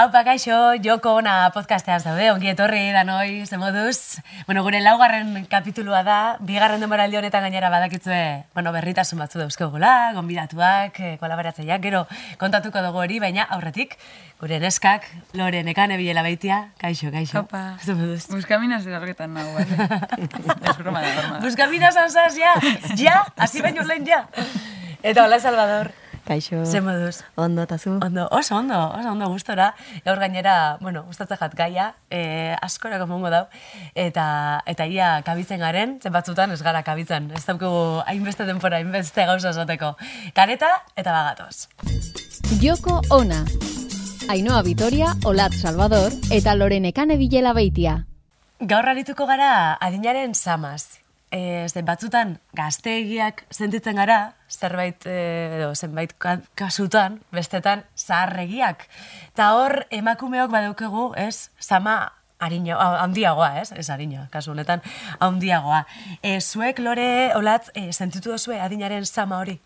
Haupa, kaixo, joko ona podcastean zaude, ongi etorri da noi. Bueno, gure laugarren kapitulua da, bigarren demoraldi honetan gainera badakitzue, bueno, berritasun batzu dauzkegula, gonbidatuak, eh, kolaboratzeiak, gero kontatuko dugu hori, baina aurretik, gure neskak, lore nekane bilela baitia, kaixo, kaixo. Opa. Ze moduz. Buskamina zergetan nago, bale? Buskamina zanzaz, ja, ja, hasi baino lehen, ja. Eta hola, Salvador. Kaixo. Ze moduz. Ondo, eta zu? Ondo, oso ondo, oso ondo gustora. Gaur gainera, bueno, gustatzen jat gaia, eh, askorako mongo dau, eta, eta ia kabitzen garen, zen batzutan ez gara kabitzen, ez daukagu hainbeste denpora, hainbeste gauza esateko. Kareta eta bagatoz. Joko Ona. Ainhoa Vitoria, Olat Salvador eta Lorenekane Bilela Beitia. Gaur arituko gara adinaren samaz. E, zen batzutan gazteegiak sentitzen gara, zerbait e, edo zenbait ka- kasutan, bestetan zaharregiak. Ta hor emakumeok badaukegu, ez, sama harino, ha- handiagoa, ez? Ez harina, kasu honetan, handiagoa. E, zuek lore olatz, e, sentitu duzue adinaren sama hori?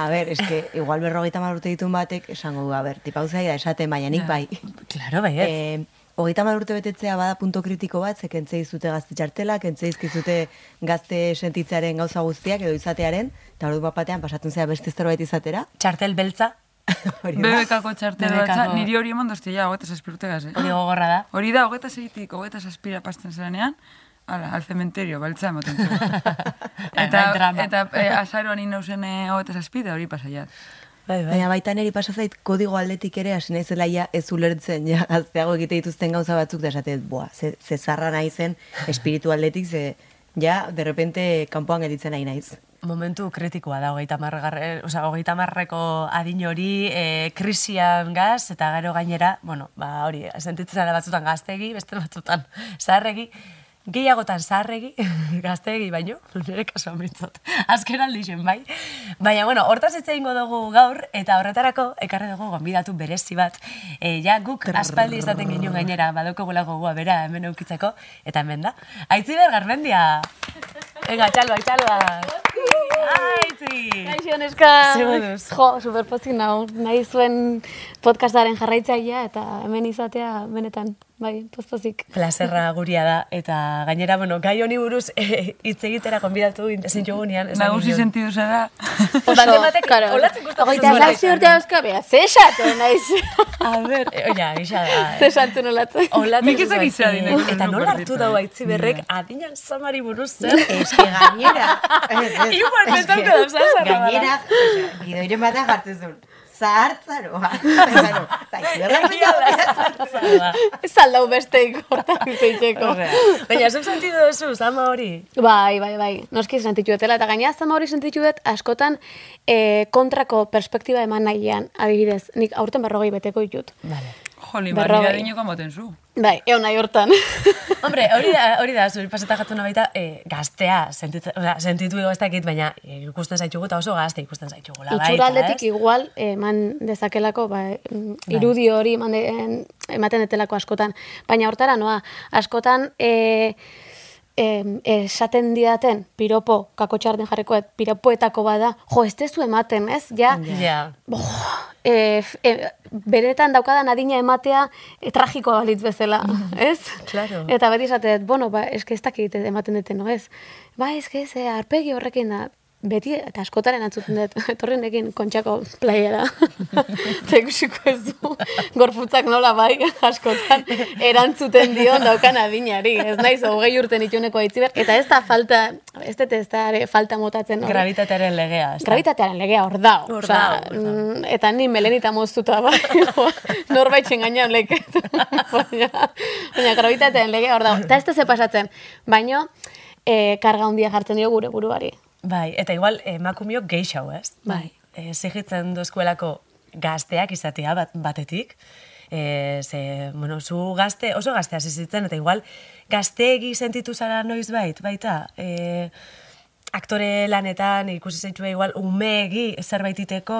A ber, eske, igual berrogeita mar urte ditun batek, esango du, a ber, tipa da esaten, baina nik bai. Claro, baiet. Eh, hogeita mar urte betetzea bada punto kritiko bat, ze kentzei zute gazte txartela, kentzei izkizute gazte sentitzearen gauza guztiak edo izatearen, eta ordu bat batean pasatzen zea beste zerbait izatera. Txartel beltza, Hori da. BBKko txartel batza, niri hori emon dozte ja, hogeta zazpirurtegaz, eh? hori gogorra da. Hori da, hogeta zeitik, hogeta zazpira pasten zenean, ala, al cementerio, baltza emoten eta, eta e, azaroan inauzen e, hogeta zazpida, hori pasaiat. Bai, bai. Baina baita neri pasa zait kodigo aldetik ere hasi naizela ja ez ulertzen ja gazteago egite dituzten gauza batzuk da esatet, boa, ze, ze zarra naizen espiritu aldetik ze ja de repente kanpoan gelditzen nahi naiz. momentu kritikoa da, hogeita marregarre, oza, hogeita marreko adin hori, e, krisian gaz, eta gero gainera, bueno, ba, hori, sentitzen ara batzutan gaztegi, beste batzutan zaharregi, gehiagotan zaharregi, gaztegi baino, nire kasuan bintzot, azken aldixen, bai. Baina, bueno, hortaz hitz egingo dugu gaur, eta horretarako ekarri dugu gonbidatu berezi bat. E, ja, guk aspaldi izaten ginen gainera, badokogula gogoa bera hemen eukitzeko, eta hemen da. Aitziber Garmendia! Venga, txalba, txalba! Aitzi! Kaixo, neska. Ze moduz? Jo, superpozik nau. Nahi zuen podcastaren jarraitzailea eta hemen izatea benetan, bai, pozpozik. Plazerra guria da, eta gainera, bueno, gai honi buruz eh, hitz egitera konbidatu ezin jogunean. esan Nagusi sentidu zara. Olatzen gustatzen Ogeita zuela zazpi izan. urte dauzka, bea, ze esatu naiz. A ber, eh, oia, gisa da. ze esatu nolatzen. Olatzen Nik ez zer adin Eta nola hartu dau aitzi berrek adinan samari buruz zer? Eske gainera. Igual pentsauko da, zara, Gainera, gidoiren batean jartzen zuen. Zahartzaroa. Zahartzaroa. Ez aldau besteik hortan izaitzeko. Baina, zuk sentidu duzu, zama hori? Bai, bai, bai. Noski sentitu dutela. Eta gaina zama hori sentitu dut askotan eh, kontrako perspektiba eman nahian. Adibidez, nik aurten berrogei beteko ditut. Vale. Joli, Berrogei. barria dinoko moten zu. Bai, egon nahi hortan. Hombre, hori da, hori da, zuri pasata jatzen baita, e, gaztea, sentitzen, oza, sentitu ego ez dakit, baina e, ikusten zaitugu eta oso gazte ikusten zaitugu. Itxura aldetik igual eman dezakelako, ba, mm, irudi hori eman de- ematen detelako askotan. Baina hortara noa, askotan e, esaten didaten piropo, kako txarten jarrikoet, piropoetako bada, jo, ez tezu ematen, ez? Ja, Ja. Boh, e, e, beretan daukadan adina ematea e, tragikoa balitz bezala, ez? Claro. Eta beti esatet, bueno, ba, eske ez dakit ematen duten, no ez? Ba, eske ez, eh, arpegi horrekin da, beti, eta askotaren antzuten dut, etorri nekin kontxako playera. Eta ikusiko ez du, gorputzak nola bai, askotan, erantzuten dion daukan adinari. Ez naiz, hogei urten ituneko aitziber, eta ez da falta, ez dut ez da falta motatzen. hori. Gravitatearen legea. ez da? Gravitatearen legea hor da. Hor dago. mm, eta ni melenita moztuta bai. Norbait txengaina leket. baina, baina gravitatearen legea hor dago. Eta ez da ze pasatzen. Baina, e, karga handia jartzen dio gure buruari. Bai, eta igual emakumeok geixau, ez? Bai. E, zigitzen dozkuelako gazteak izatea bat, batetik. E, ze, bueno, zu gazte, oso gazte hasi zitzen, eta igual gazteegi sentitu zara noiz bait, baita. E, aktore lanetan ikusi zaitue igual umeegi zerbait iteko.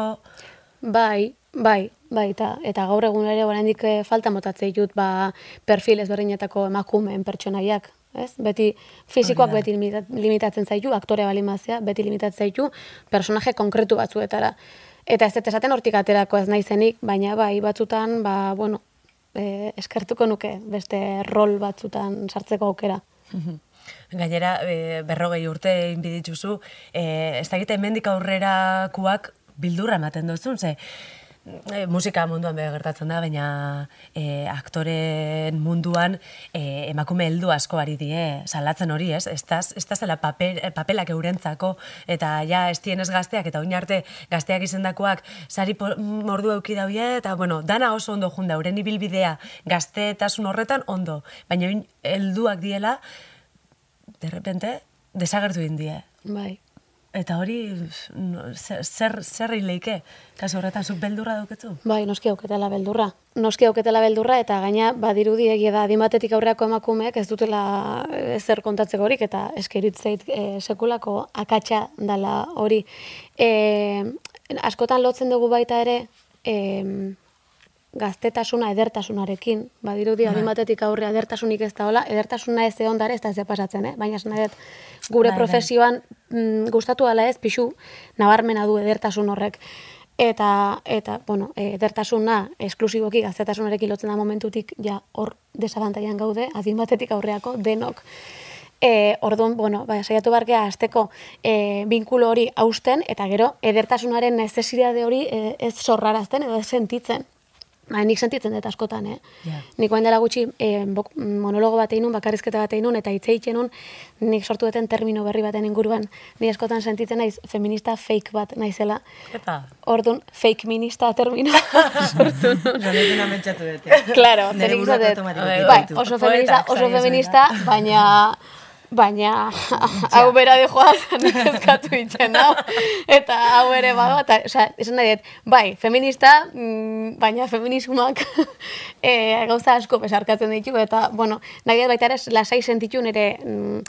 Bai, bai, bai, eta, eta gaur egun ere oraindik eh, falta motatzei dut ba, perfil ezberdinetako emakumeen pertsonaiak. Ez? Beti fisikoak beti limita- limitatzen zaitu, aktore balimazia, beti limitatzen zaitu personaje konkretu batzuetara. Eta ez dut esaten hortik aterako ez naizenik, baina bai batzutan, ba, bueno, e, eskertuko nuke beste rol batzutan sartzeko aukera. Gainera, e, berrogei urte inbiditzuzu, e, ez da egite hemendik aurrerakoak bildurra ematen duzun, ze e, musika munduan be gertatzen da, baina e, aktoren munduan e, emakume heldu asko ari die salatzen hori, ez? Ez da zela papel, papelak eurentzako, eta ja ez dienez gazteak, eta oin arte gazteak izendakoak sari mordu euki daude, eta bueno, dana oso ondo junda, euren ibilbidea gazteetasun horretan ondo, baina helduak diela, de repente, desagertu indie. Bai. Eta hori, zer, zer, zer leike? Kasu horretan, zuk beldurra dauketzu? Bai, noski auketela beldurra. Noski auketela beldurra eta gaina badirudi egia da adimatetik aurreako emakumeak ez dutela ezer kontatzeko horik eta eskeritzeit e, sekulako akatsa dala hori. E, askotan lotzen dugu baita ere e, gaztetasuna edertasunarekin. Badirudi adimatetik aurre edertasunik ez da hola, edertasuna ez ondare ez da ez pasatzen, eh? baina esan dut, gure Bai, bai. profesioan mm, gustatu ala ez pixu nabarmena du edertasun horrek. Eta, eta bueno, e, edertasuna esklusiboki gaztetasunarekin lotzen da momentutik ja hor desabantaian gaude, adin batetik aurreako denok. E, orduan, bueno, bai, saiatu barkea azteko e, binkulo hori hausten, eta gero edertasunaren necesidade hori e, ez sorrarazten edo ez sentitzen. Ba, nik sentitzen dut askotan, eh? Ja. Nik orain dela gutxi e, bok, monologo bat egin bakarrizketa bat egin eta hitz egiten nun, nik sortu duten termino berri baten inguruan, ni askotan sentitzen naiz feminista fake bat naizela. Eta, Orduan, fake minista termino sortu nun. Zanetzen ametxatu dute. Claro, Nere buruak dut. automatikoki Bai, oso feminista, oso feminista, baina baina hau bera de joan eskatu itzen hau. Eta hau ere bada eta osea esan nahi dut bai feminista mm, baina feminismoak eh, gauza asko besarkatzen ditu eta bueno nahi dut baita ere lasai sentitu nere mm,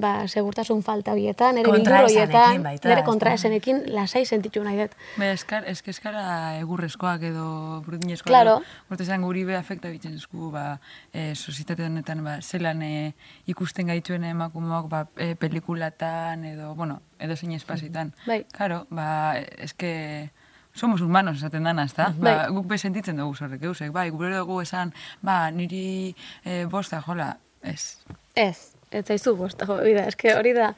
ba, segurtasun falta bietan, nere bildur horietan, ezta? kontraesenekin lasai sentitu nahi dut. Be, eskar, eske eskara egurrezkoak edo burdinezkoak. Claro. Horte esan guri be afekta bitzen esku, ba, e, sozietate honetan, ba, zelan e, ikusten gaituen emakumeak, ba, e, pelikulatan edo, bueno, edo zein espazitan. Bai. Claro, ba, eske somos humanos esaten dana, ezta? Bai. Ba, guk be sentitzen dugu zorrek, eusek, bai, bero dugu esan, ba, niri e, bosta, jola, ez. Ez, ez zaizu bosta, jo, bida, eske hori da,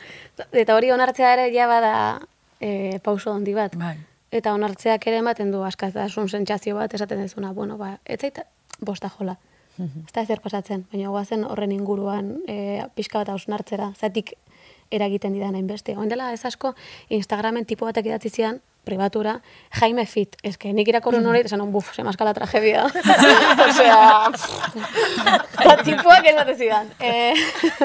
eta hori onartzea ere ja bada e, pauso handi bat. Bai. Eta onartzeak ere ematen du askatasun sentsazio bat esaten dezuna, bueno, ba, ez zait bosta jola. Ez da ezer pasatzen, baina guazen horren inguruan e, pixka bat hausnartzera, zatik eragiten didan hainbeste. Oin dela ez asko Instagramen tipo batek idatzi zian, pribatura, Jaime Fit. Ez que nik irakorun hori, esan, buf, se maska la tragedia. Osea, eta tipuak ez zidan. Eh,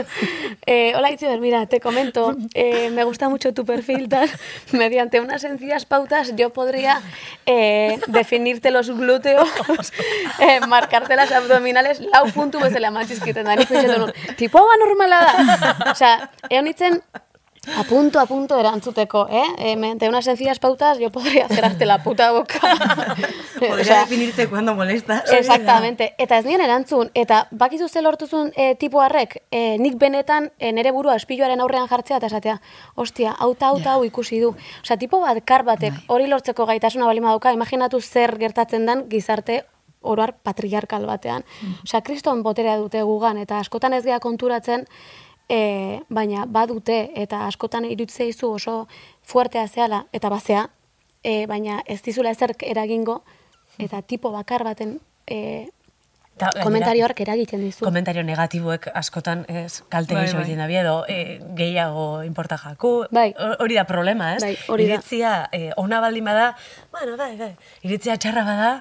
eh, hola, Itziber, mira, te comento, eh, me gusta mucho tu perfil, tal. Mediante unas sencillas pautas yo podría eh, definirte los glúteos, eh, marcarte las abdominales, lau puntu bezala mantxizkiten da. Nik tipo hau normala da. Osea, egon itzen, a punto, a punto erantzuteko, eh? eh mediante unas sencillas pautas yo podría cerrarte la puta boca. Podría Osea, definirte cuando molestas. Exactamente. Eta ez nien erantzun, eta bakizu ze lortuzun e, tipo harrek, e, nik benetan e, nere burua espiluaren aurrean jartzea eta esatea, ostia, eta hau eta hau ikusi du. Osea, tipo bat kar batek hori lortzeko gaitasuna balima dauka, imaginatu zer gertatzen den gizarte oroar patriarkal batean. Osea, kriston boterea dute gugan, eta askotan ez gea konturatzen, e, baina badute, eta askotan irutzea izu oso fuertea zehala, eta bazea, e, baina ez dizula ezer eragingo, eta tipo bakar baten e, gainera, komentarioak eragiten dizu. Komentario negatiboek askotan ez kalte Bai, bai. egiten da edo e, gehiago importa jaku. Bai. Hor- Hori da problema, ez? Bai, hori da. Iritzia e, ona baldin bada, bueno, bai, bai. Iritzia txarra bada,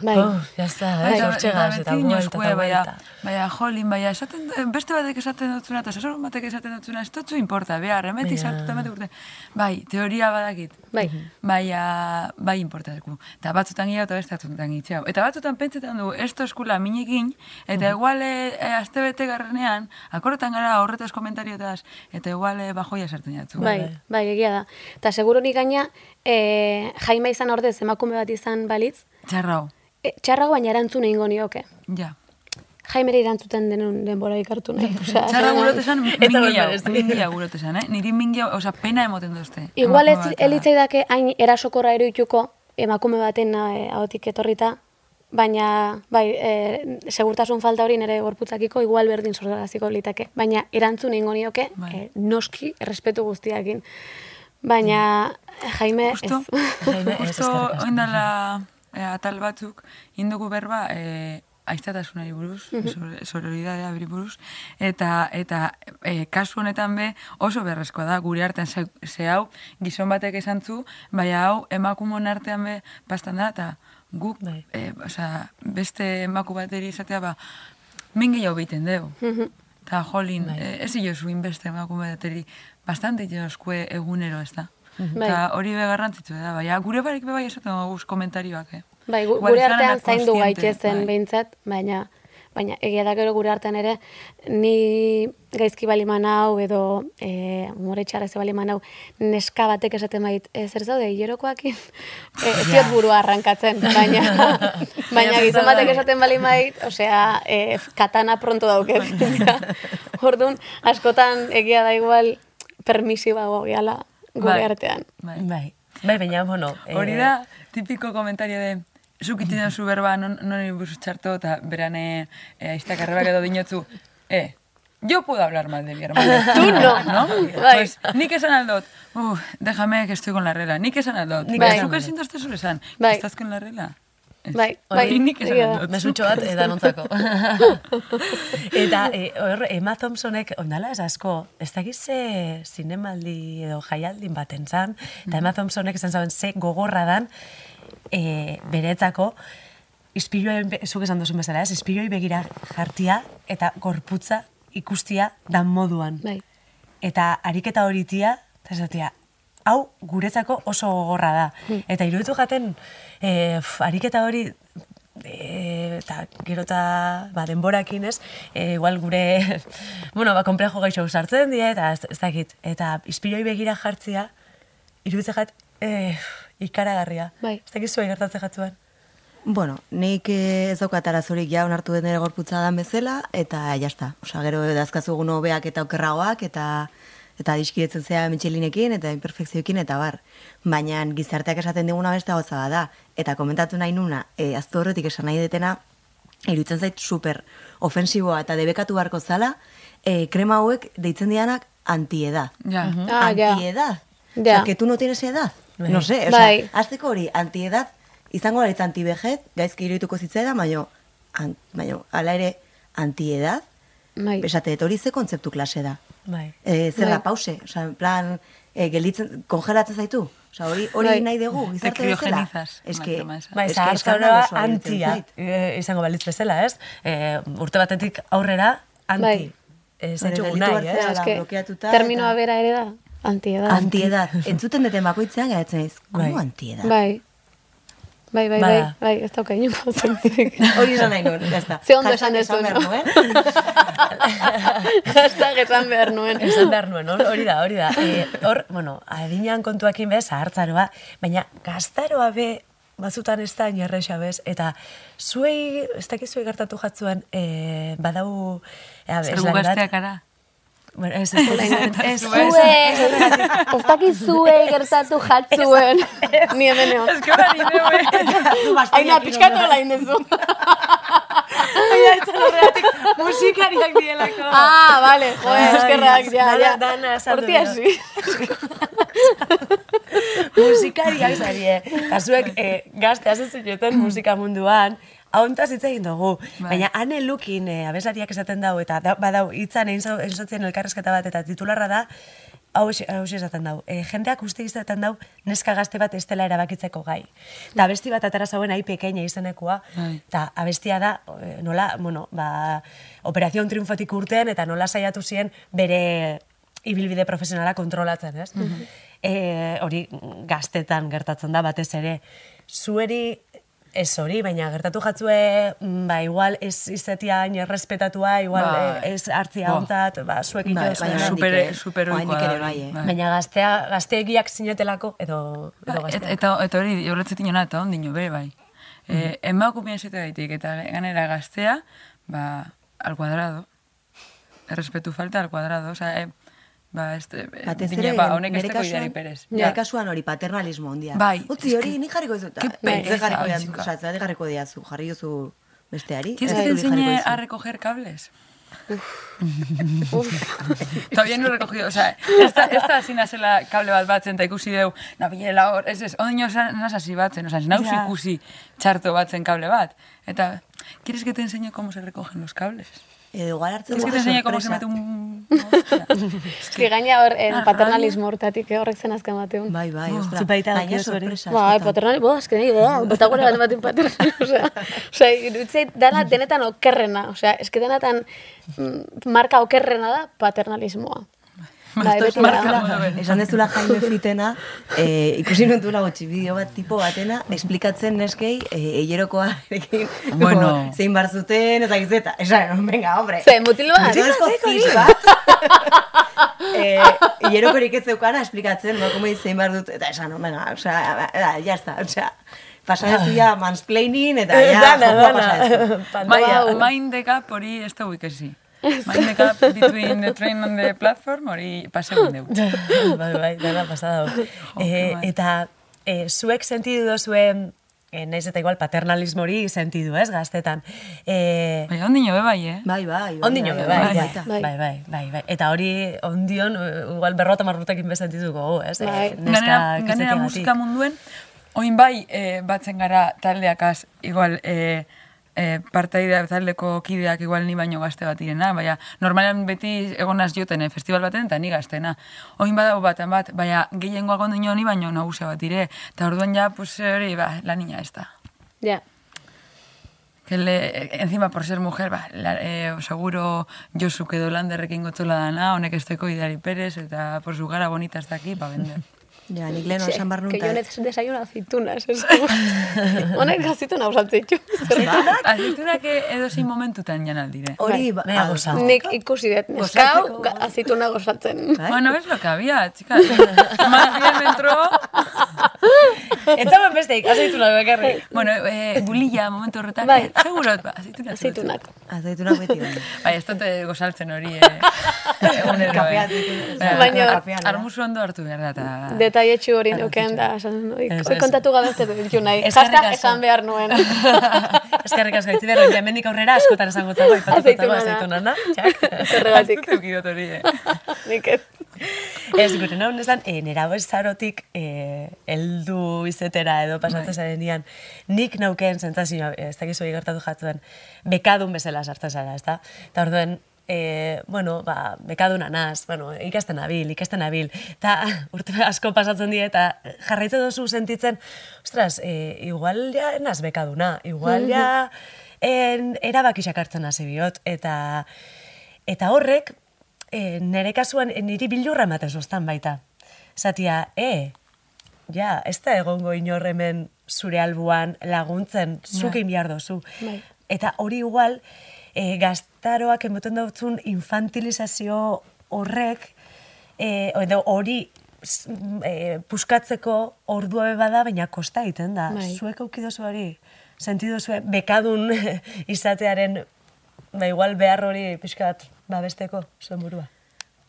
Bai. oh, ya está, Bai. eh, hortxegaz, eta buelta, eta buelta. baina jolin, baina esaten, beste batek esaten dutzuna, eta sasor batek esaten dutzuna, ez dutzu importa, behar, emetik sartu, emetik urte. Bai, teoria badakit. Bai. Baina, bai importatuko. Eta batzutan gira eta beste batzutan gitxau. Eta batzutan pentsetan du, esto eskula minekin, eta igual e, e, aste bete garrenean, akorretan gara horretaz komentariotaz, eta igual bajoia sartzen jatzu. Bai, bai, egia da. Eta seguro nik gaina, e, jaima izan ordez emakume bat izan balitz, Txarrau, e, txarrago baina erantzun egingo nioke. ja. Jaimere irantzuten denun denbora ikartu nahi. Osea, Txarra gurote esan, Ez mingia, gurote esan, eh? Niri mingia, oza, pena emoten duzte. Igual ez elitzai dake hain erasokorra eruituko emakume baten eh, ahotik etorrita, baina bai, e, segurtasun falta hori nire gorputzakiko igual berdin sortaraziko litake. Baina erantzun ingo nioke, Bai. eh, noski, errespetu guztiakin. Baina, Jaime, Justo, ez. Jaime, ez, justo oindala eh, atal batzuk, indugu berba, eh, aiztatasunari buruz, sor- sororidadea beri buruz, eta eta eh, kasu honetan be oso beharrezkoa da, gure artean ze, ze hau, gizon batek esan zu, baina hau emakumon artean be bastan da, eta guk, Bai. eh, osea, beste emaku bateri izatea, ba, min gehiago behiten dugu. Eta jolin, Bai. eh, ez jozu inbeste emakume bateri, bastante joskue egunero, ez da? Bai. Eta hori be garrantzitsu da, baina gure barik be bai esaten guz komentarioak, eh? Bai, gu, gure ez artean zaindu gaitezen bai. behintzat, baina baina egia da gero gure artean ere ni gaizki baliman hau edo e, umore txarra ze baliman hau neska batek esaten bait e, zer zaude hilerokoakin e, ez diot burua arrankatzen baina baina gizon batek esaten bali mait osea e, katana pronto dauket Orduan askotan egia da igual permisibago gehala gure Bai. artean Bai. Bai, bai, baina, bueno... eh, Hori da, tipiko komentario de, zuk iten zu berba, non, non buruz txarto, eta beran eh, eh, aiztak arrebak edo dinotzu, eh, yo puedo hablar mal de mi hermana. Tú no. ¿no? Bai. Pues, nik esan aldot, uf, déjame que estoy con la regla, nik esan aldot. Nik Bai. esan Zuk ezin dozte zure esan, Bai. estás con la regla. Bai, bai, da. Mesutxo bat edanontzako. eta e, hor, Emma Thompsonek, ondala ez asko, ez dakiz ze zinemaldi edo jaialdin baten zan, eta Emma Thompsonek esan zaben ze gogorra dan e, beretzako, be- zuk esan duzu bezala, ez? Ispiroi begira jartia eta gorputza ikustia dan moduan. Bai. Eta ariketa horitia, eta esatea, hau guretzako oso gogorra da. Eta iruditu jaten, e, f, ariketa hori, e, eta gero eta ba, denborakin ez, e, igual gure, bueno, ba, komplejo gaixo sartzen die, eta ez, ez dakit, eta ispiroi begira jartzia, iruditzen jat, e, ikaragarria. Bai. Ez dakit zuei gertatzen jatzuan. Bueno, nik eh, ez daukat arazorik ja onartu den nire gorputza dan bezala, eta jazta. Osa, gero dazkazu egun hobeak eta okerragoak, eta eta diskiretzen zea mitxelinekin, eta imperfekzioekin, eta bar. Baina gizarteak esaten diguna beste gauza bat da. Eta komentatu nahi nuna, e, aztu horretik esan nahi detena, iruditzen zait super ofensiboa eta debekatu beharko zala, e, krema hauek deitzen dianak antiedad. Ja. Ah, ja. antiedad. Ja. O sea, que tú no tienes edad. Bai. No sé, o sea, Bai. azteko hori, antiedad, izango gara antibejez, gaizki iruituko zitzaida, baino, an, baino, ala ere, antiedad, Bai. esate, dut, hori ze kontzeptu klase da. Bai. E, zer da, Bai. pause, osea, en plan, e, gelitzen, kongelatzen zaitu. Osea, hori, hori Bai. nahi dugu, Te gizarte bezala. criogenizas, Es la que, esa. Bai, es que zaharzaroa eskandalosoa iruditzen antia zait. e, izango balitz bezala, ez? E, urte batetik aurrera anti. Bai. Ez zaitxugu gelditu nahi, ez? zara. Eske, blokeatuta terminoa eta- bera ere da, antiedad. Antiedad. Entzuten duten bakoitzean, garatzen ez, Bai. como antiedad? Bai. Bai, bai, bai, bai, ez dauka inoko zentzik. Hori esan nahi nuen, jazta. Ze ondo esan no? nuen. Hashtag esan behar nuen. Esan behar nuen, hor- hori da, hori da. E, hor, bueno, adinean kontuakin bez, zahartzaroa, baina gaztaroa be, batzutan ez da inerresa bez, eta zuei, ez dakit zuei gertatu jatzuan, e, badau... E, Zer gu gazteak ara. Bueno, ez, ez, ez, ez, ez, ez dakit zuei gertatu jatzuen. Ni hemen egon. Ez que hori neue. Aina, pixkatu ala indezu. Baina, etzan horregatik musikariak dielako. Ah, vale, joe, eskerrak, ja, ja. dana Horti hasi. musikariak zarie. Eta zuek eh, gazte hasi zineten musika munduan, Hauntaz hitz egin dugu, Bai. baina Ane Lukin eh, abeslariak esaten dau, eta da, badau hitzan egin zau- egin zotzen elkarrezketa bat, eta titularra da, hau hau esaten dau. E, jendeak uste izaten dau, neska gazte bat ez dela erabakitzeko gai. Eta abesti bat atara zauen ahi pekeina izenekoa, Bai. eta abestia da, eh, nola, bueno, ba, operazion triunfotik urten, eta nola saiatu ziren bere ibilbide profesionala kontrolatzen, ez? e, hori gaztetan gertatzen da batez ere. Zueri ez hori, baina gertatu jatzue, mm, ba, igual ez izetia hain errespetatua, igual Bai. eh, ez hartzia Bo. ontzat, ba, zuek Bai, ito baina Super, eh? super ere bai, eh? bai. Baina gaztea, gazteegiak zinetelako, edo, edo Ba, et, gazteak. eta, eta hori, horretzetik jona, eta ondino, bere bai. E, emakumea esate gaitik, eta ganera gaztea, ba, al cuadrado. Errespetu falta al cuadrado. Osa, e, ba, este, Batez dine, ere, ba, honek ez teko idari perez. nire kasuan hori paternalismo ondia. Bai, Utzi es hori, ni jarriko pereza, ze jarriko diazu, chica. osea, ze jarriko diazu, jarri duzu besteari. ¿Quieres ez que te enseñe a recoger cables? Todavía no he recogido, o sea, esta, esta zina zela kable bat batzen, eta ikusi deu, nabilela hor, ez ez, ondino nas hasi batzen, o sea, naus Ja. ikusi txarto batzen kable bat. Eta, ¿quieres que te enseñe cómo se recogen los cables? Edo igual hartzen ¿Quieres que dugu cómo se sorpresa. mete un... Hostia. Eski gaina hor, en paternalismo hortatik, eh, horrek zen azken bateun. Bai, bai, Oh, ostra. zu baita Gaina dakizu hori. sorpresa. Bai, askotan. paternalismo, bo, azken nahi, bo, bota gure bat ematen paternalismo, osea, osea, iruditzait dana denetan okerrena, osea, eski denetan mm, marka okerrena da paternalismoa. Bai, beti da. Esan dezula jaime fitena, eh, ikusi nintula gotxi bideo bat tipo batena, esplikatzen neskei, eh, eilerokoa erekin, Bueno. zein bar zuten, ez dakiz eta, esan, venga, hombre. Ze, mutil bat? Mutilezko fish bat. eh, hilerokorik ez zeukana esplikatzen, bakomei zein bar dut, eta esan, venga, osea, da, ya está, osea, pasadezu ya mansplaining, eta ya, jokoa pasadezu. The gap hori ez dugu ikesi. The gap between the train and the platform hori pasegun dugu. bai, bai, dana pasada. hau. Eh, bai. eta eh, zuek sentidu dozuen, eh, naiz eta igual paternalismo hori sentidu, ez, gaztetan. Eh, Bai, ondino be bai, eh? Bai, bai, bai. Ondino, bai, bai, bai, baita. bai, bai, bai, bai. Eta hori ondion, eh, igual berrota marrutekin bezentituko, ez? Bai. Eh, neska Ganera, ganera musika munduen, oin bai e, batzen gara taldeakaz, igual, e, e, partaidea taldeko kideak igual ni baino gazte bat direna, baina normalean beti egonaz joten eh, festival baten eta ni gaztena. Oin badago baten bat, baina gehiengoak ondo ni baino nagusia bat dire, eta orduan ja, pues hori, ba, la niña esta. Ja. Que le, encima por ser mujer, ba, la, eh, seguro Josuk edo Landerrekin gotzola dana, honek esteko idari Pérez, eta por su gara bonita hasta aquí, pa vender. Ja, nik lehen osan barnun. que yo necesito desayuno aceitunas. ez? Honek azituna usaltzen ditu. Azitunak edo zein momentutan jan aldire. Hori, ba, Mea ah, goza. Nik ikusi dut, neskau, azituna gozatzen. Bai? Bueno, es lo que había, chicas. Más bien me entró... Ez dagoen besteik, azeitu nago ekarri. Bueno, eh, bulilla momentu horretan. Bai. eh, Seguro, ba, azitunak. Azitunak. Azeitunak beti bai. Bai, ez dute gozaltzen hori, eh. Egunero, Kafea eh. azitunak. Baina, Baina- eh? Armuzu ondo hartu behar da, eta... Detaietxu hori nuken da, esan, oi, Ez, oi, ez. kontatu gabe ez dut ditu nahi. Asko. esan behar nuen. Eskerrik asko itzi berro, hemendik aurrera askotan esango zago, Azeituna da. azeituna, na? Txak. Zerregatik. Ez dut eukidot hori, eh. Nik ez. Ez, gure nahi nesan, e, nera zarotik e, eldu izetera edo pasatzen zarenean, nik naukeen sentsazioa, ez dakizu gertatu jatzen, bekadun bezala sartzen zara, ez da? Eta orduen, e, bueno, ba, bekaduna naz, bueno, ikasten abil, ikasten abil, eta urte asko pasatzen die, eta jarraitzen duzu sentitzen, ostras, e, igual ja naz bekaduna, igual ja en, erabakisak hartzen hasi biot, eta, eta horrek, e, nire kasuan e, niri bildurra ematen zuztan baita. Zatia, e, ja, ez da egongo inor hemen zure albuan laguntzen, zuk egin behar dozu. Bai. Eta hori igual, e, gaztaroak emoten dautzun infantilizazio horrek, e, edo hori e, puskatzeko ordua bada, baina kosta egiten da. Bai. Zuek aukidozu hori, sentidu zuen, bekadun izatearen, ba igual behar hori pixkat babesteko zuen burua.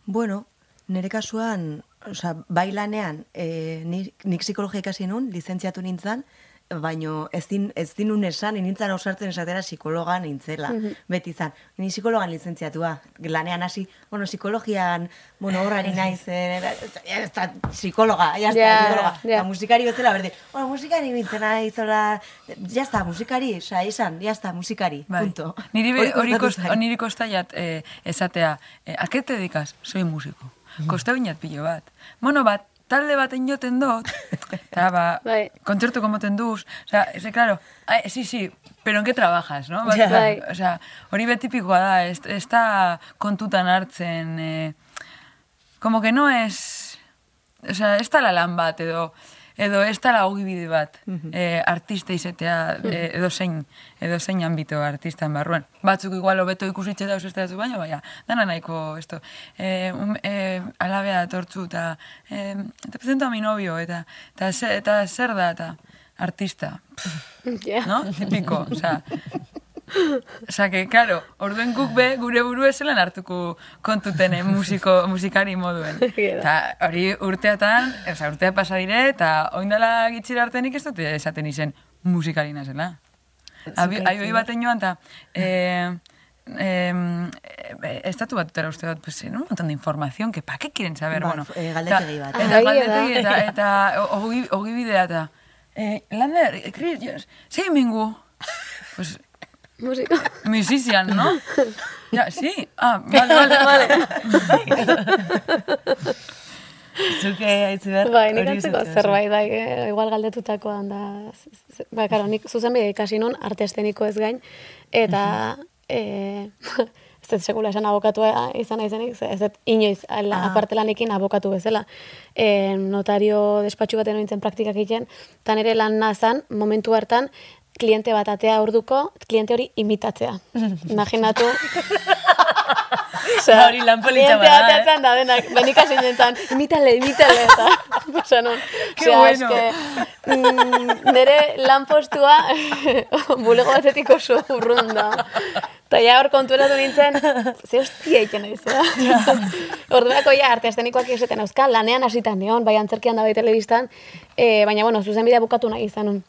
Bueno, nire kasuan, oza, bai lanean, e, nik, nik psikologia ikasi nun, lizentziatu nintzen, baino ez din, ez dinun esan, nintzen ausartzen esatera psikologa nintzela, beti izan. Ni psikologan lizentziatua, lanean hasi, bueno, psikologian, bueno, horrari naiz, eh, ya está, psikologa, ya está, Ja, psikologa. Eta musikari bezala, berde, bueno, musikari nintzen naiz, ya está, musikari, oza, izan, ya está, musikari, Bai. punto. Niri, be- hori kostatu kost, zait. niri kostaiat eh, esatea, eh, ¿a qué te dedicas? Soy músico. Kosta binat pilo bat. Bueno, bat, talde baten joten dut, eta ba, Bai. kontzertu komoten duz, o sea, ese, claro, ay, sí, sí, pero en qué trabajas, no? Bat, Ja. Bai. O sea, hori betipikoa da, ez, ez da kontutan hartzen, eh, como que no es, o sea, ez da la lan bat, edo, edo ez da ogibide bat, eh, artista izetea, eh, edo zein, edo zein ambito artistan barruan. Batzuk igual hobeto ikusitxe da ez baina, baina, dana nahiko, esto, eh, um, eh, alabea datortzu, eta, eh, te presento a mi novio, eta, eta, ze- eta zer da, eta, artista. Ja. no? Tipiko, osea. Osea, que, claro, orduen guk be, gure buru ezelan hartuko kontutene musiko, musikari moduen. Eta hori urteatan, osea, urtea pasa dire, eta oindala gitxira arte nik ez dute esaten izen musikari nazela. Abi, aio baten joan, eta... Eh, eh, estatu batutara uste dut, pues, en un montón de información, que pa qué quieren saber, Ba, bueno. eh, galdetegi bat. Eta egia galdetegi, da. eta, eta ogi, ogi bidea, eta... Eh, Lander, eh, Chris Jones, zein mingu? Pues, Musika. musician, ¿no? Ya, sí. Ah, vale, vale, vale. Zuke haitzi behar. Bai, nik antzeko zerbait, bai, eh, igual galdetutakoan da, bai, karo, nik zuzen bide ikasi nun, arte esteniko ez gain, eta, eh, ez dut sekula esan abokatua izan naizenik, ze ez dut inoiz, ala, aparte lanekin abokatu bezala. Eh, notario despatxu baten nintzen praktikak egiten, eta nire lan nazan, momentu hartan, kliente bat atea orduko, kliente hori imitatzea. Imaginatu. Osea, hori lan polita kliente bada, eh? ateatzen da denak, benik hasi nintzen, imitale, imitale, eta, nun. Qué Osea, bueno. eske, mm, nire lanpostua bulego batetik oso urrun da. Eta ja hor konturatu nintzen, ze hostia iken naiz, Orduako ja, arte estenikoak esaten euskal, lanean hasita neon, bai antzerkian da bai telebistan, e, baina, bueno, zuzen bidea bukatu nahi izan.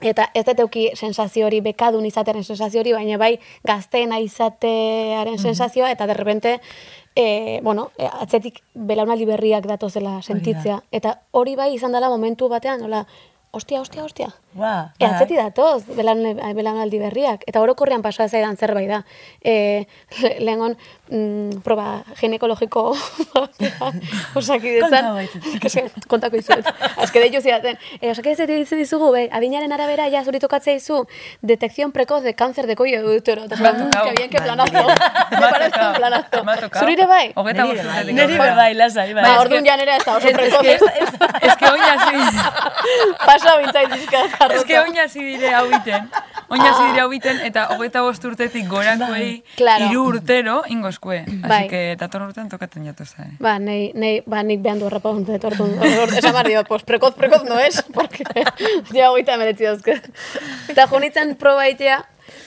Eta ez dut euki sensazio hori, bekadun izatearen sensazio hori, baina bai gazteena izatearen sensazioa, eta derrepente, e, bueno, e, atzetik belaunaldi berriak datozela sentitzea. Eta hori bai izan dela momentu batean, nola, ostia, ostia, ostia. Ba, E, bai. atzeti datoz, belaun- belaunaldi berriak. Eta orokorrean pasa zaidan zerbait da. E, le- lehengon, mm, proba ginekologiko osakidetzan. Eske, kontako izuet. Azke deitu zidaten. E, osakidetzat dizu dizugu, be, adinaren arabera, ja, zuri tokatzea izu, detección precoz de cáncer de. Eta ha esan, tocado. que bien, que planazo. Me parece un planazo. Zurire bai? Neri bai. bai, lasai, bai. Ba, es orduan que- ja nera ez da oso es precoz. que, oina hasi, Pasa bintzait es que oina hasi dire hau biten, oina hasi dire hau biten, eta hogeita bost urtetik gorakoei Claro. hiru urtero ingozkue. Así Bai. que dator urtean tokaten jatu zare. Ba, nei, nei, ba, nik behan du orduan, or- esan behar diot, pues, prekoz, prekoz no es, porque ja hogeita emeretzi dauzke. Eta jonitzen proba itea,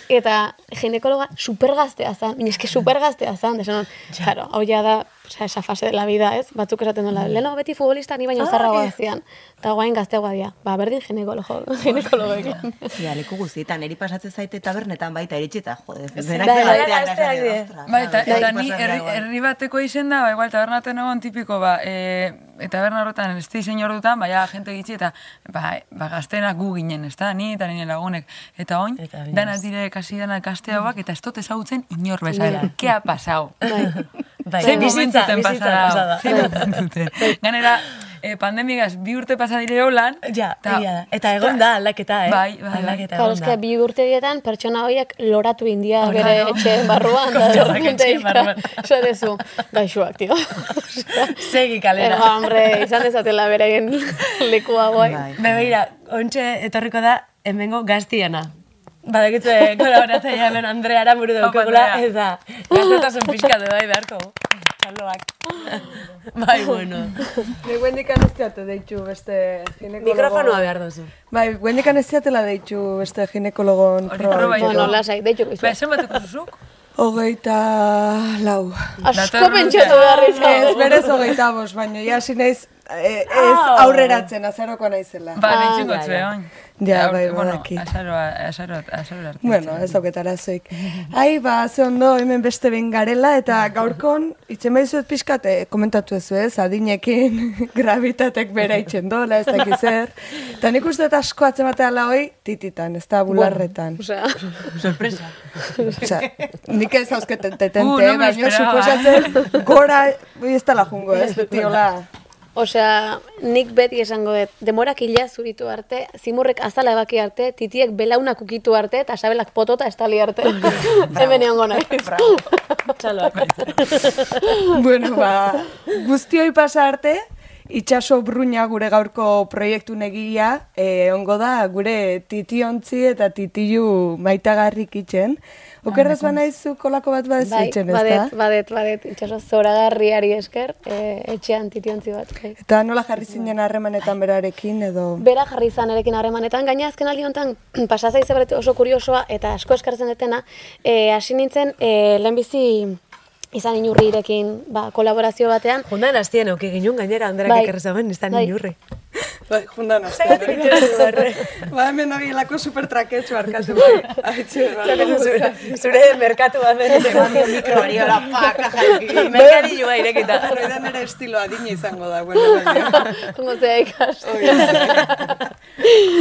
eta ginekologa supergaztea zan, baina eske supergaztea zan, desan, claro, hau ja da, osea, esa fase de la vida, ez? Batzuk esaten duela, leheno beti futbolista ni baino zarragoa zian, eta guain gazteagoa dira, ba, berdin ginekologo, ginekologekin. Ja, leku guztietan, eri pasatzen zaite tabernetan baita iritsi eta jode, denak bai, bai, ostras, Bai, eta, bai, eta ni herri, bateko izen da, ba, igual, tabernaten egon tipiko, ba, e, eta taberna horretan, ez disein ordutan, baina gente gitxi, eta ba, ba, gaztenak gu ginen, ez da, ni eta nire lagunek. Eta oin, Eta binez. Dana dire, kasi dana gazteagoak, eta ez dut ezagutzen inor bezala. Ke ha pasau? Bai, Zein bizitza, momentuten bizitza pasa pasa da. da. Zein momentuten. Ganera, eh, pandemigaz bi urte pasa dire holan. Ja, egia da. Eta egon da aldaketa, eh? Bai, bai, bai. Aldaketa egon da. bi urtegietan pertsona horiek loratu india Oh, bere claro. etxe barruan. repente etxe barruan. ja, dezu, gaixoak, tio. Segi kalera. Ega, hombre, izan dezatela beraien lekua guai. Bai. Bebeira, ontxe etorriko da, hemengo gaztiana. Badakitze kolaboratzaia hemen Andrea Aramuru daukagula, Andrea. eta gaztetasun pixkatu bai beharko. Txaloak. bai, bueno. Ni guendikan ez teate deitu beste ginekologo... Mikrofonoa behar duzu. Bai, guendikan ez teatela deitu beste ginekologon proba. Bueno, lasai, deitxuko Ba, izu. esen bateko zuzuk? Hogeita lau. Asko pentsatu behar Ez, berez hogeita bos, baina ja hasi eh, ez aurreratzen, azaroko naizela. Ba, Ah, zue, ja. oin. Ja, bai, bueno, badaki. Azaroa, azaroa, azaroa arte. Bueno, ez dauketara zoik. Ai, ba, ze ondo hemen beste behin garela, eta gaurkon, itzen baizuet pixkate, komentatu ez ez, adinekin gravitatek bera itxen dola, ez dakiz zer. Eta nik uste dut asko atzematela hoi, tititan, ez da bularretan. Osea, Sorpresa. Osea, nik ez hauzketen tetente, Uh, baina suposatzen gora, ez dela jungo, ez, beti hola. Osea, nik beti esango dut, demorak ila zuritu arte, zimurrek azala ebaki arte, titiek belaunak ukitu arte, eta sabelak potota estali arte. Hemen egongo naiz. Txaloak. bueno, ba, guztioi pasa arte, itxaso bruña gure gaurko proiektu negia, e, ongo da gure titiontzi eta titilu maitagarrik itxen. Okerraz ba naizu kolako bat badezu Bai, itxen, ez badet, da? badet, badet, itxaso zoragarriari esker, e, etxean titiontzi bat. Bai. Eta nola jarri zinen harremanetan berarekin edo... Bera jarri izan erekin harremanetan, gaina azken aldi honetan pasazaize beret oso kuriosoa eta asko eskartzen detena, e, hasi nintzen e, lehenbizi izan inurrirekin ba, kolaborazio batean, Jundan hastien auki ginun gainera, handerak Bai. ez da Bai. inurri. Bai, jundan Zagatik itxaso barre. Ba, hemen nabielako supertraketxu arkatu bai. Aitxe, Zure, zure merkatu bat bere. Mikrobari hola, paka, jarki. Mekari joa irekita. Hori da nire estilo adina izango da, bueno, jongo zea ikastu.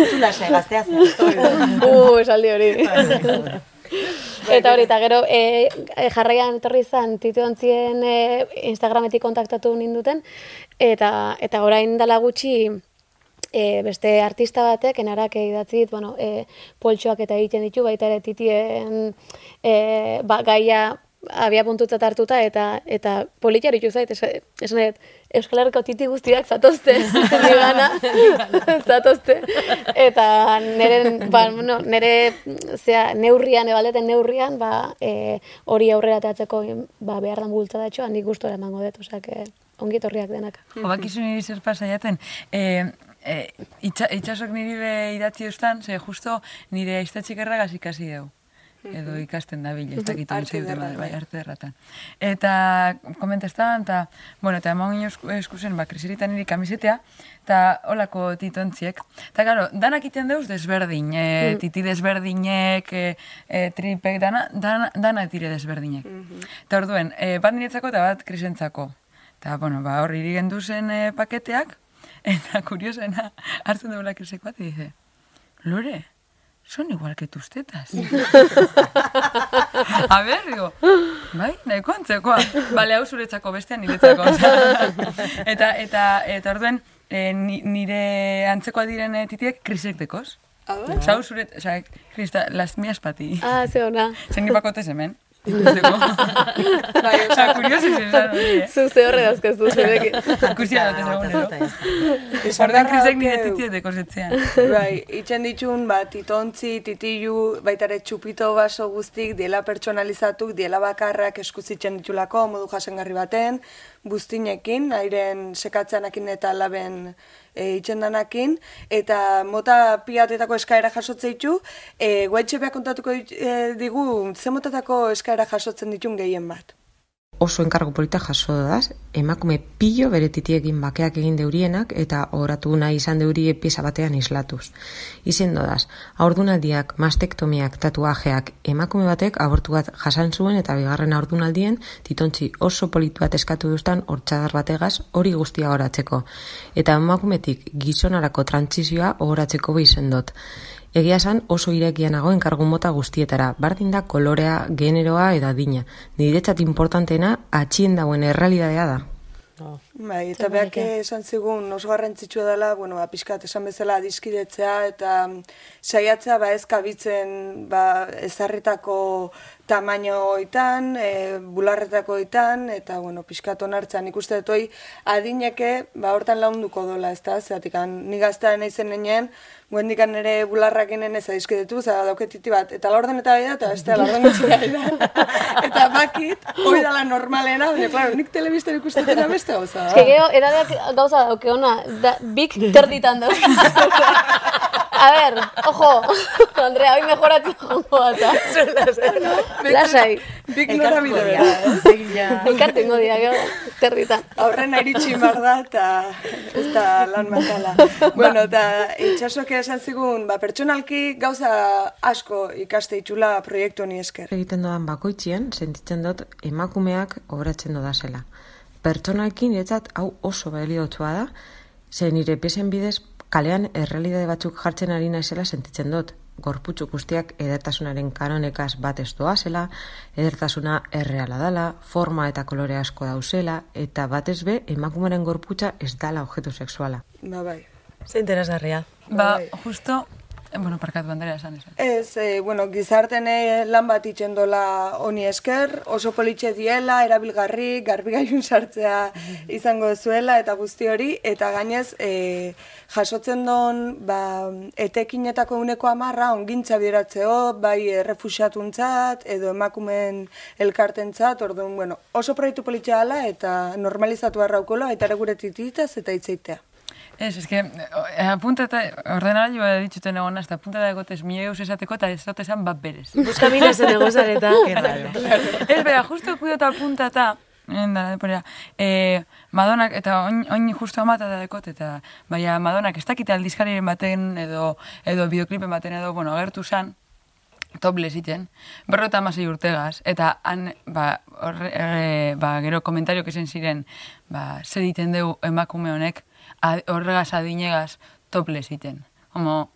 Zula xe, gaztea zen. Uh, esaldi hori. Eta hori, eta gero, e, e, jarraian etorri izan, titiontzien e, Instagrametik kontaktatu ninduten, eta, eta orain dala gutxi, e, beste artista batek, enarak idatzi bueno, e, poltsoak eta egiten ditu, baita ere titien e, ba, gaia abia puntutzat hartuta, eta, eta politia horitu zait, esan es, dut, Euskal Herriko titi guztiak zatozte, nigana, zatozte, eta nire, ba, bueno, nire zea, neurrian, ebaldeten neurrian, ba, e, hori aurrera teatzeko ba, behar dan bultzadatxoa, nik gustora emango dut, osea, que ongi etorriak denak. Jo, bakizu niri zer pasa jaten, e, e, itxa, itxasok niri be idatzi eustan, ze justo nire aiztatxik erragaz ikasi deu. Edo ikasten da bil, ez dakit Arte ederra, bai, arte erratan. Eta komentestan, eta, bueno, eta eman esku- eskusen, ba, krisiritan niri kamisetea, eta holako titontziek. Eta, karo, danak iten deuz desberdin, e, titi desberdinek, e, e, tripek, dana, dana, dana dire desberdinek. Eta orduen, e, bat niretzako eta bat krisentzako. Eta, bueno, ba, hor iri gendu zen e, paketeak, eta kuriosena, hartzen duela krisek bat, dice, Lore, son igual que tus tetas. A ver, digo, bai, nahiko antzekoa. Bale, hau zuretzako bestean niretzako. eta, eta, eta orduen, e, ni- nire antzekoa diren eh, titiek krisek dekoz. Osa, hau zuret, osa, krista, las mías pa ti. Ah, ze ona. Zen ni pakote hemen. Ikusteko. bai, osa, kurioso hori, eh? Zu horre. Ikusia dut ezagunero. Ordan Esandarra krisek nire titiek dekozetzean. Bai, itxen ditun, ba, titontzi, titilu, baita ere txupito baso guztik, diela pertsonalizatuk, diela bakarrak eskuzitzen ditulako, modu jasengarri baten, buztinekin, airen sekatzanakin eta laben e, itxendanakin, eta mota piatetako eskaera jasotzen ditu, e, guaitxe kontatuko e, digu, ze motatako eskaera jasotzen ditun gehien bat. Oso enkargo polita jaso daz, emakume pillo bere titiekin bakeak egin deurienak eta oratu nahi izan deurie pieza batean islatuz. Izen dodaz, aurdunaldiak, mastektomiak, tatuajeak, emakume batek abortu bat jasan zuen eta bigarren aurdunaldien titontzi oso politu bat eskatu duztan hortxadar bategaz hori guztia horatzeko. Eta emakumetik gizonarako trantzizioa horatzeko bizen dut. Egia esan oso irekia nago enkargu mota guztietara, bardin da kolorea, generoa eta adina. Niretzat importantena atxien dauen errealidadea da. Bai, eta beak esan zigun oso garrantzitsua dela, bueno, ba, pixkat esan bezala adiskidetzea eta mm, saiatzea ba ez kabitzen ba, ezarritako tamainoetan, e, bularretakoetan, eta bueno, pixkat onartzan ikuste dut hoi adineke ba, hortan launduko dola, ez da, zeatik ni gaztea naizen nenean, guendikan ere bularrak inen ez adiskidetu, zara dauketiti bat, eta laurden eta da, eta beste laurden gutxi da. eta bakit, hoi dala normalena, baina, claro, nik telebistan ikusteten beste gauza. da. Eske gero, edadeak gauza dauke ona, da, bik terditan dauz. A ver, ojo, Andrea, hoy mejoratzen jongo bata. Lasai, Bik nora bide bera. elkarte ingo dira, gero, terditan. Aurrena iritsi mar da, eta ez da lan makala. bueno, eta itxasok esan zigun, ba, pertsonalki gauza asko ikaste itxula proiektu honi esker. Egiten dodan bakoitzien, sentitzen dut emakumeak obratzen dodazela. Pertsonalkin niretzat hau oso baliotsua da, ze nire pesen bidez kalean errealidade batzuk jartzen ari naizela sentitzen dut. Gorputzu guztiak edertasunaren kanonekaz bat ez doazela, edertasuna erreala dala, forma eta kolore asko dauzela, eta batez be emakumeren gorputza ez dala objektu sexuala. Ba, bai. Ze interesgarria. Ba, justo, Eh, bueno, parkatu bandera esan esan. Ez, e, bueno, gizarten eh, lan bat itxen dola honi esker, oso politxe diela, erabilgarri, garbigailun sartzea izango zuela eta guzti hori, eta gainez e, jasotzen don ba, etekinetako uneko amarra ongintza bideratzeo, bai errefusiatuntzat edo emakumen elkartentzat, orduan, bueno, oso proiektu politxea ala eta normalizatu arraukola, eta ere gure tititaz eta itzeitea. Ez, ez que, eh, apuntata, ordenagailua dituten egon ez, apuntata egotez mi eus esateko eta ez dut esan bat berez. Buskamina zen egozareta. ez, bera, justo kuidota apuntata, Enda, deporea. E, Madonak, eta oin, oin justo amata da dekot, eta baina Madonak ez dakite aldizkariren baten, edo, edo bideoklipen baten, edo, bueno, agertu zan, topless iten, berrota amasei urtegaz, eta han, ba, horre, erre, ba, gero komentario esen ziren, ba, zer egiten deu emakume honek, horregaz adinegaz topless iten. Homo,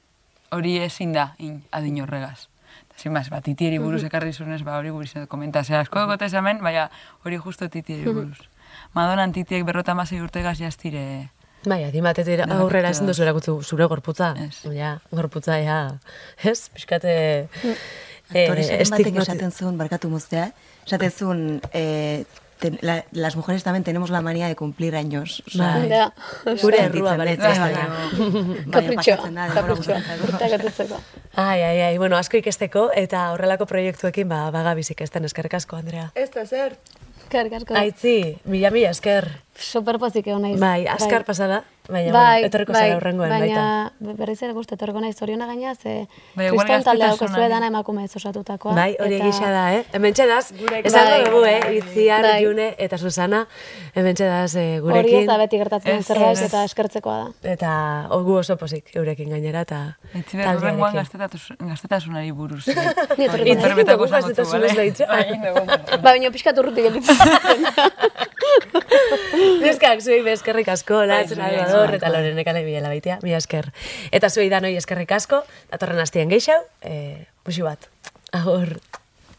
hori ezin da, in, adin horregaz. Zin baz, ba, titieri buruz ekarri zunez, ba, hori komenta. Zer, asko egote hemen, baina hori justo titieri buruz. Madonan titiek berrota amasei urtegaz jaztire... Bai, adin batetik Dena aurrera ezin duzu erakutzu zure gorputza. Ez. Ja, gorputza, ja. Ez, pixkate... Aktoresaren batek estigmati- esaten zuen, barkatu moztea, esaten zuen, eh, ten- la- las mujeres también tenemos la manía de cumplir años. Bai. Ja, Gure Sentitzen errua baretzen da, eta gertatzeko. Ai, ai, ai, bueno, asko ikesteko eta horrelako proiektuekin ba, bagabizik ezten eskerrik asko, Andrea. Ez da zer, Eskerrik asko. Aitzi, mila mila esker. Superpozik egon naiz. Bai, askar pasada, baina bai, bueno, etorriko bai, zara urrengoen baita. Baina berriz ere guzti etorriko naiz zoriona gaina, ze Bai, kriston talde daukazue dana emakume ez osatutakoa. Bai, hori eta- egisa da, eh? Hemen txedaz, esango Bai. dugu, eh? Itziar, Bai. June eta Susana, hemen txedaz eh, Hori gurekin. ez da beti gertatzen Ez, zerbait ez. eta eskertzekoa da. Eta gu oso pozik eurekin gainera eta urrengoan taldearekin. gaztetatus- gaztetasunari buruz. Ni etorriko naiz. Gaztetasunez deitzu. Ba, baina pixkat urrutik gelditzen. Neskak, zuei be eskerrik asko, latz, zuei, Salvador, eta lorenek ale bilela baitea, mi esker. Eta zuei danoi eskerrik asko, datorren hastien geixau, eh, musu bat. Agur.